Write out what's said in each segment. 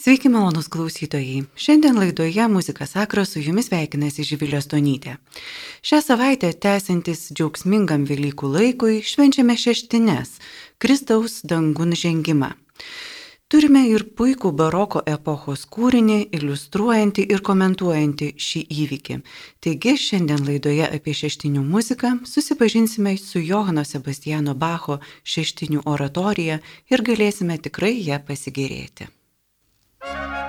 Sveiki, malonus klausytojai. Šiandien laidoje Muzika Sakra su jumis veikinasi Živilė Stonytė. Šią savaitę tęsiantis džiaugsmingam Velykų laikui švenčiame šeštines - Kristaus dangun žengimą. Turime ir puikų baroko epochos kūrinį, iliustruojantį ir komentuojantį šį įvykį. Taigi šiandien laidoje apie šeštinių muziką susipažinsime su Johano Sebastiano Bacho šeštinių oratorija ir galėsime tikrai ją pasigėrėti. Bye.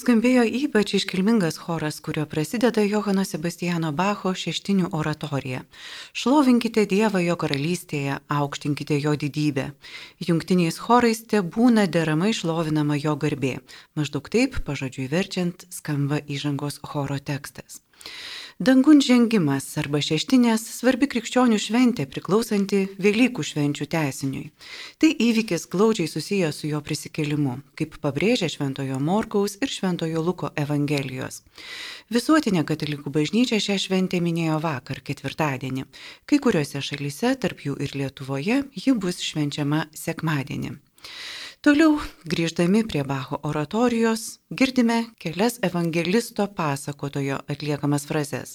Nuskambėjo ypač iškilmingas choras, kurio prasideda Johano Sebastiano Bacho šeštinių oratorija. Šlovinkite Dievą jo karalystėje, aukštinkite jo didybę. Jungtiniais chorais te būna deramai šlovinama jo garbė. Maždaug taip, pažodžiui verčiant, skamba įžangos choro tekstas. Dangun žengimas arba šeštinės svarbi krikščionių šventė priklausanti Velykų švenčių tesiniui. Tai įvykis glaudžiai susijęs su jo prisikelimu, kaip pabrėžia Šventojo Morkaus ir Šventojo Luko Evangelijos. Visuotinė katalikų bažnyčia šią šventę minėjo vakar, ketvirtadienį. Kai kuriuose šalyse, tarp jų ir Lietuvoje, ji bus švenčiama sekmadienį. Toliau, grįždami prie Bacho oratorijos, girdime kelias evangelisto pasakotojo atliekamas frazes.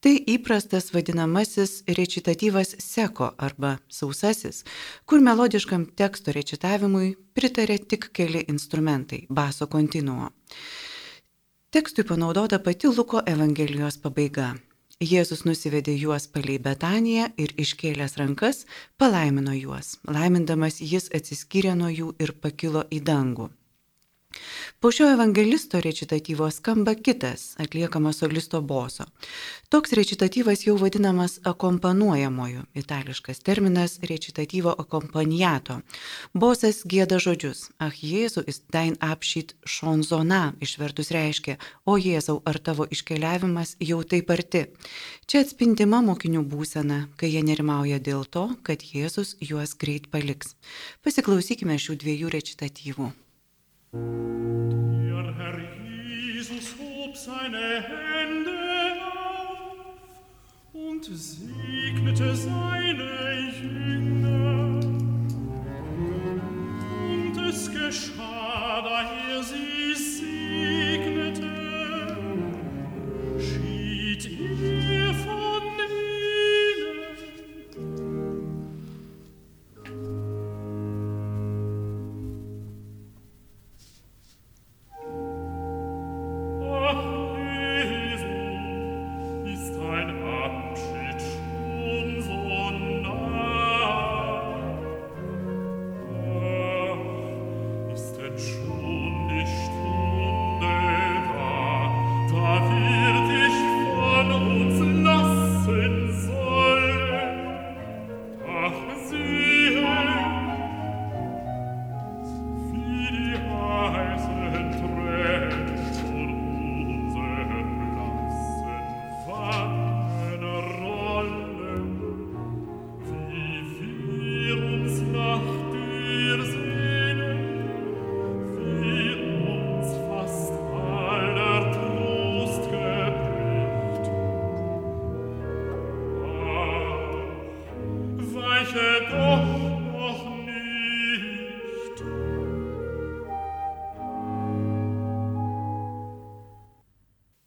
Tai įprastas vadinamasis rečitatyvas seko arba sausasis, kur melodiškam teksto rečitavimui pritarė tik keli instrumentai - baso kontinuo. Tekstui panaudota pati Luko Evangelijos pabaiga. Jėzus nusivedė juos palei Betaniją ir iškėlęs rankas palaimino juos. Laimindamas jis atsiskyrė nuo jų ir pakilo į dangų. Po šio evangelisto rečitatyvo skamba kitas, atliekamas solisto boso. Toks rečitatyvas jau vadinamas akompanuojamoju, itališkas terminas rečitatyvo akompaniato. Bosas gėda žodžius, ah Jėzu is dein apšyt šonzona, išvertus reiškia, o Jėzau, ar tavo iškeliavimas jau taip arti. Čia atspindima mokinių būsena, kai jie nerimauja dėl to, kad Jėzus juos greit paliks. Pasiklausykime šių dviejų rečitatyvų. Der Herr Jesus hob seine Hände auf und segnete seine Jünger.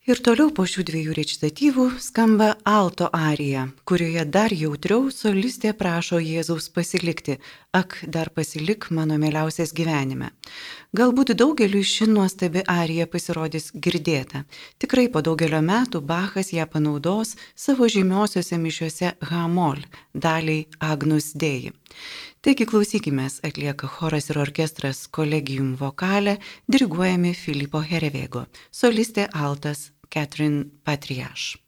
Ir toliau po šių dviejų rečitatyvų skamba alto arija, kurioje dar jautriau solistė prašo Jėzaus pasilikti, ak, dar pasilik mano mieliausias gyvenime. Galbūt daugeliu ši nuostabi arija pasirodys girdėta. Tikrai po daugelio metų Bachas ją panaudos savo žymiosiuose mišiuose Hamol, daliai Agnus Dei. Taigi klausykime, atlieka choras ir orkestras kolegijum vokalę, diriguojami Filipo Herevego, solistė altas Catherine Patriaš.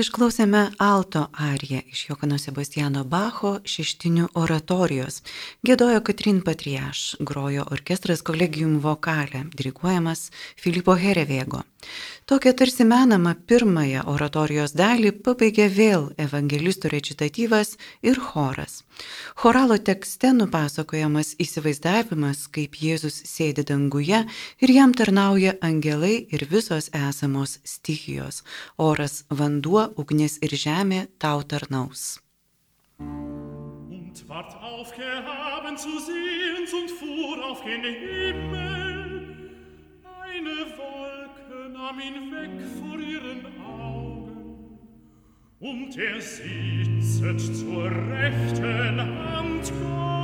Išklausėme alto ariją iš Jokano Sebastiano Bacho šeštinių oratorijos. Gėdojo Katrin Patriaš, grojo orkestras kolegium vokalė, diriguojamas Filipo Herevėgo. Tokią tarsi menamą pirmąją oratorijos dalį pabaigė vėl evangelistų recitatyvas ir choras. Choralo tekste nupasakojamas įsivaizdavimas, kaip Jėzus sėdi danguje ir jam tarnauja angelai ir visos esamos stichijos - oras, vanduo, ugnis ir žemė tau tarnaus. Und ward aufgehaben zu sehens und fuhr auf gen Himmel. Eine Wolke nahm ihn weg vor ihren Augen. Und er sitzet zur rechten Hand Gottes.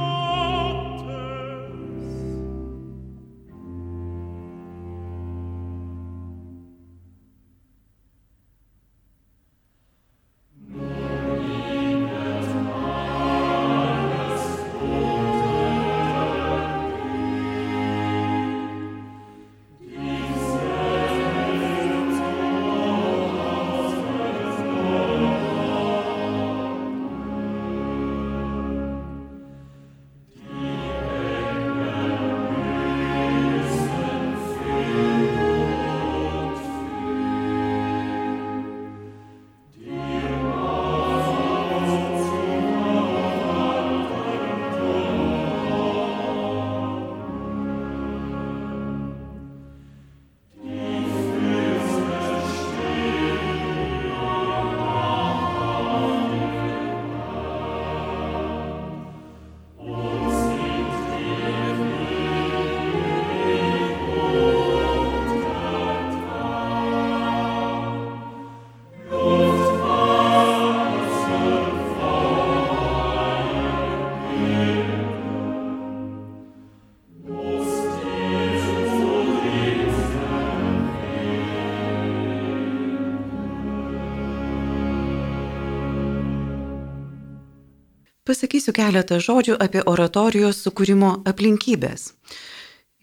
Pasakysiu keletą žodžių apie oratorijos sukūrimo aplinkybės.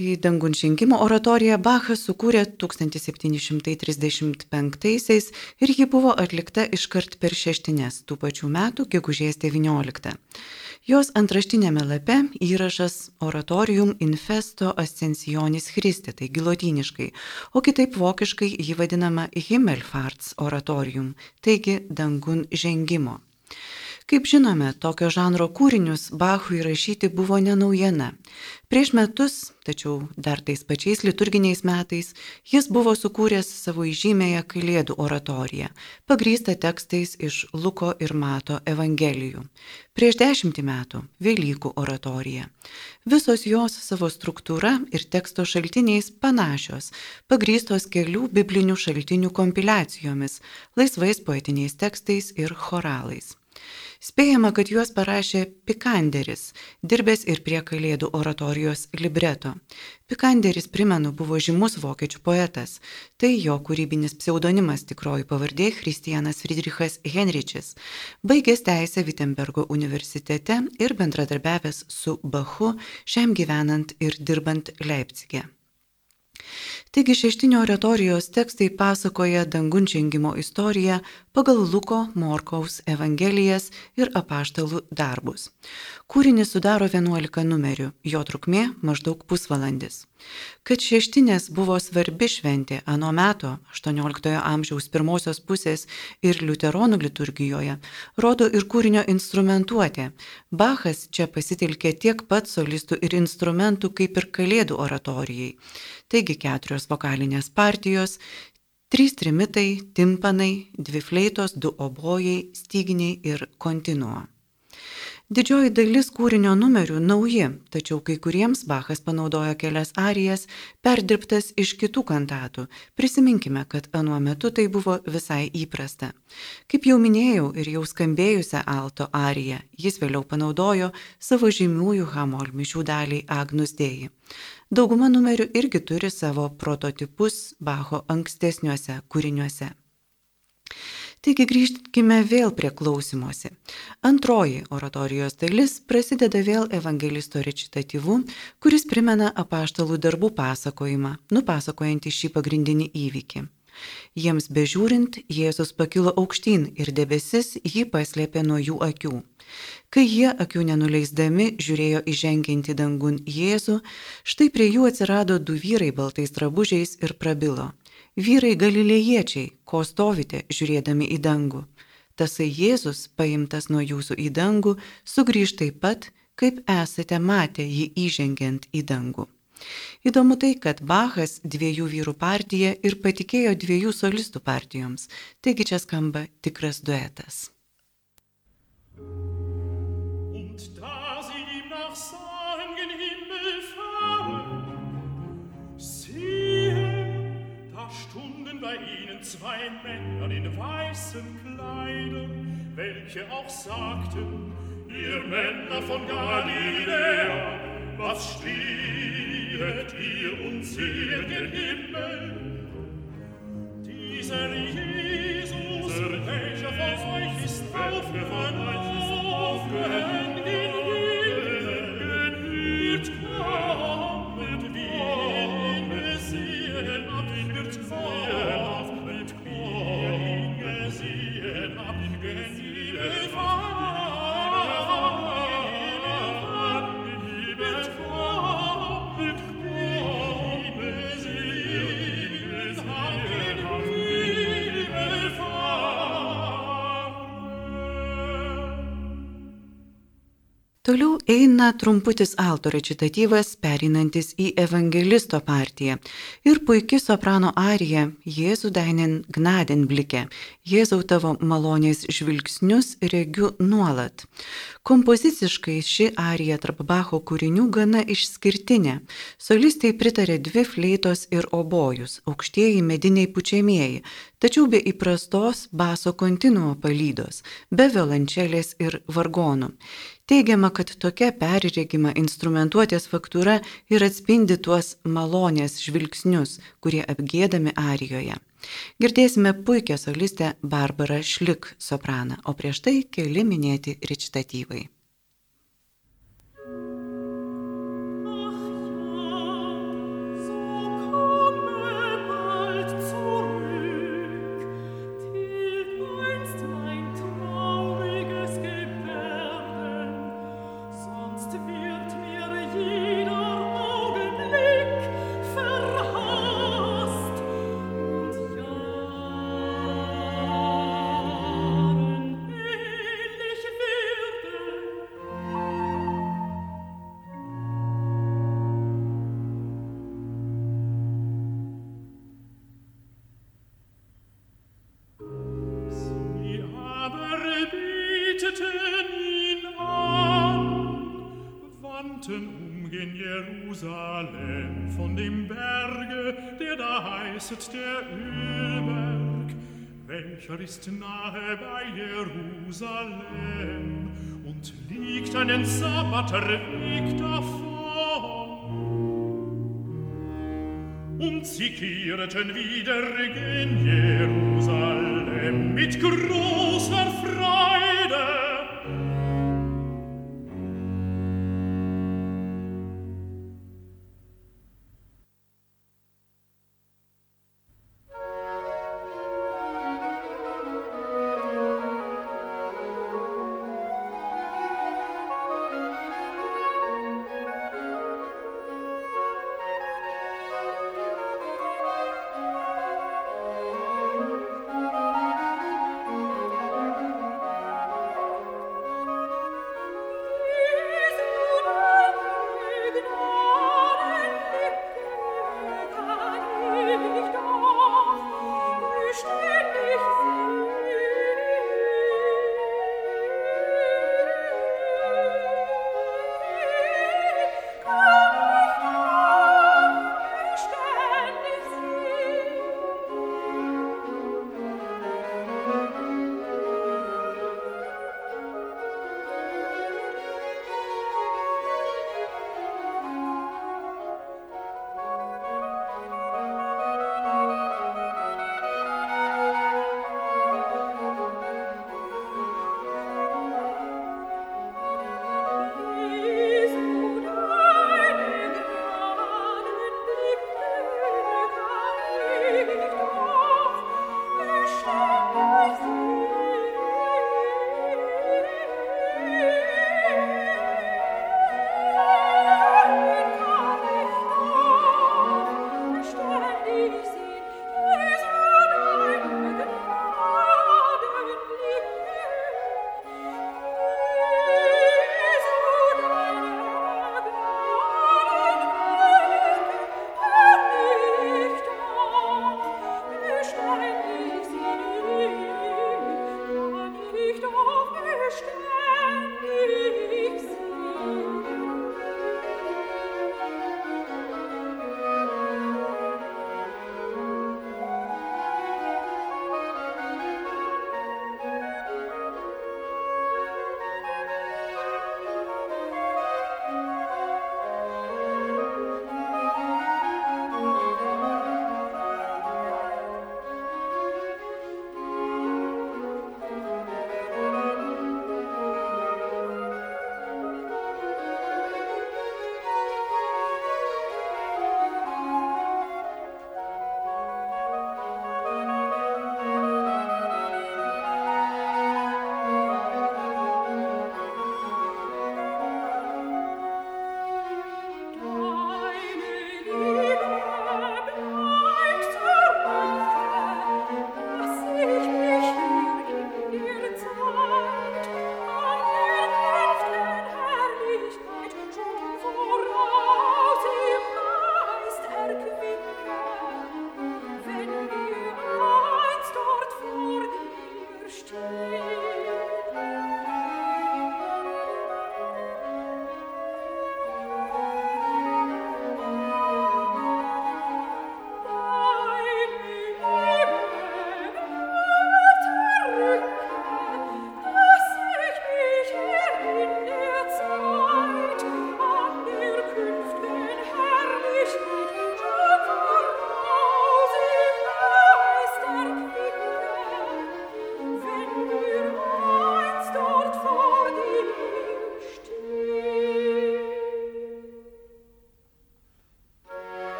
Į dangun žengimo oratoriją Bachas sukūrė 1735-aisiais ir ji buvo atlikta iškart per šeštinės tų pačių metų, gegužės 19. Jos antraštinėme lape įrašas Oratorium infesto ascensionis Christi, taigi lotyniškai, o kitaip vokiškai jį vadinama Himmelfarts oratorium, taigi dangun žengimo. Kaip žinome, tokio žanro kūrinius Bachui rašyti buvo nenaujiena. Prieš metus, tačiau dar tais pačiais liturginiais metais, jis buvo sukūręs savo įžymėją Kalėdų oratoriją, pagrįstą tekstais iš Luko ir Mato Evangelijų. Prieš dešimtį metų - Velykų oratorija. Visos jos savo struktūra ir teksto šaltiniais panašios, pagrįstos kelių biblinių šaltinių kompiliacijomis, laisvais poetiniais tekstais ir choralais. Spėjama, kad juos parašė Pikanderis, dirbęs ir prie Kalėdų oratorijos libreto. Pikanderis, primenu, buvo žymus vokiečių poetas. Tai jo kūrybinis pseudonimas tikroji pavardė Kristijanas Friedrichas Henričis. Baigęs teisę Wittenbergo universitete ir bendradarbiavęs su Bachu, šiam gyvenant ir dirbant Leipzige. Taigi šeštinio oratorijos tekstai pasakoja dangunčengimo istoriją pagal Luko, Morkaus Evangelijas ir apaštalų darbus. Kūrinį sudaro 11 numerių, jo trukmė maždaug pusvalandis. Kad šeštinės buvo svarbi šventė anu metu 18 amžiaus pirmosios pusės ir liuteronų liturgijoje, rodo ir kūrinio instrumentuotė. Bachas čia pasitelkė tiek pat solistų ir instrumentų kaip ir kalėdų oratorijai. Taigi keturios vokalinės partijos, trys trimitai, timpanai, dvi fleitos, du obojai, styginiai ir kontinuo. Didžioji dalis kūrinio numerių nauji, tačiau kai kuriems Bachas panaudojo kelias arijas, perdirbtas iš kitų kantatų. Prisiminkime, kad anuo metu tai buvo visai įprasta. Kaip jau minėjau ir jau skambėjusią alto ariją, jis vėliau panaudojo savo žymiųjų Hamol mišių daliai Agnus Dėjai. Dauguma numerių irgi turi savo prototipus Bacho ankstesniuose kūriniuose. Taigi grįžkime vėl prie klausimuose. Antroji oratorijos dalis prasideda vėl evangelisto recitatyvu, kuris primena apaštalų darbų pasakojimą, nupasakojantį šį pagrindinį įvykį. Jiems bežiūrint, Jėzus pakilo aukštyn ir debesis jį paslėpė nuo jų akių. Kai jie akių nenuleisdami žiūrėjo įženginti dangun Jėzų, štai prie jų atsirado du vyrai baltais drabužiais ir prabilo. Vyrai galilėjiečiai, ko stovite žiūrėdami į dangų? Tasai Jėzus, paimtas nuo jūsų į dangų, sugrįž taip pat, kaip esate matę jį įžengiant į dangų. Įdomu tai, kad Bachas dviejų vyrų partiją ir patikėjo dviejų solistų partijoms, taigi čia skamba tikras duetas. bei ihnen zwei Männer in weißen Kleidern, welche auch sagten, ihr Männer von Galiläa, was stehet ihr und seht den Himmel? Dieser Jesus, welcher von euch ist aufgefahren, aufgehört Toliau eina trumputis alto recitatyvas, perinantis į evangelisto partiją ir puikia soprano arija Jėzų dainin gnadenblikė. Jėzau tavo malonės žvilgsnius regiu nuolat. Kompoziciškai ši arija tarp Bacho kūrinių gana išskirtinė. Solistai pritarė dvi fleitos ir obojus, aukštieji mediniai pučiamieji, tačiau be įprastos baso kontinuo palydos, be violončelės ir vargonų. Teigiama, kad tokia perregima instrumentuotės faktūra ir atspindi tuos malonės žvilgsnius, kurie apgėdami arijoje. Girdėsime puikią solistę Barbarą Šlik sopraną, o prieš tai keli minėti recitatyvai. Jerusalem und liegt einen Sabbat Weg davon. Und sie kehrten wieder gen Jerusalem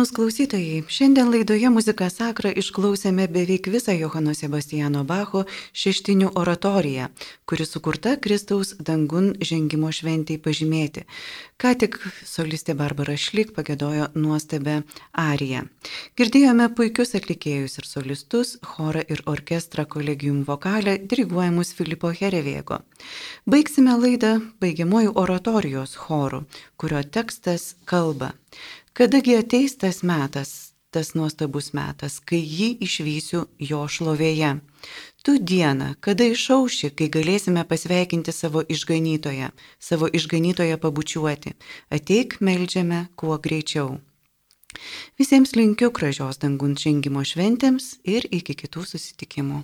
Malonus klausytojai, šiandien laidoje muzika sakra išklausėme beveik visą Johano Sebastiano Bacho šeštinių oratoriją, kuri sukurta Kristaus dangun žengimo šventiai pažymėti. Ką tik solistė Barbara Šlik pagėdojo nuostabę ariją. Girdėjome puikius atlikėjus ir solistus, chorą ir orkestrą kolegium vokalę, diriguojamus Filipo Herevėgo. Baigsime laidą baigiamojų oratorijos chorų, kurio tekstas kalba. Kadagi ateis tas metas, tas nuostabus metas, kai jį išvysiu jo šlovėje. Tu diena, kada išauši, kai galėsime pasveikinti savo išganytoją, savo išganytoją pabučiuoti. Ateik, melžiame kuo greičiau. Visiems linkiu gražios dangun žengimo šventėms ir iki kitų susitikimų.